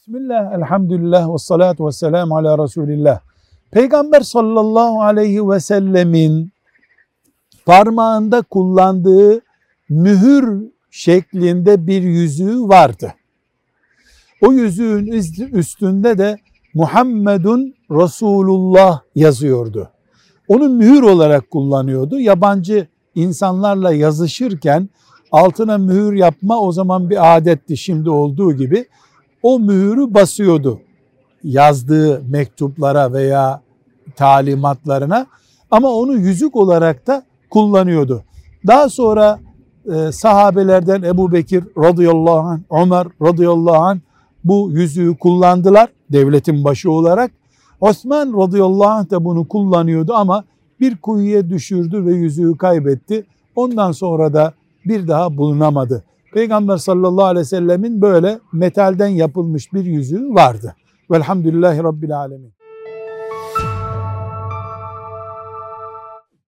Bismillah, elhamdülillah ve salatu ve selamu ala Resulillah. Peygamber sallallahu aleyhi ve sellemin parmağında kullandığı mühür şeklinde bir yüzüğü vardı. O yüzüğün üstünde de Muhammedun Resulullah yazıyordu. Onu mühür olarak kullanıyordu. Yabancı insanlarla yazışırken altına mühür yapma o zaman bir adetti şimdi olduğu gibi. O mühürü basıyordu yazdığı mektuplara veya talimatlarına ama onu yüzük olarak da kullanıyordu. Daha sonra e, sahabelerden Ebu Bekir radıyallahu anh, Ömer radıyallahu anh bu yüzüğü kullandılar devletin başı olarak. Osman radıyallahu anh da bunu kullanıyordu ama bir kuyuya düşürdü ve yüzüğü kaybetti. Ondan sonra da bir daha bulunamadı. Peygamber sallallahu aleyhi ve sellemin böyle metalden yapılmış bir yüzüğü vardı. Velhamdülillahi Rabbil alemin.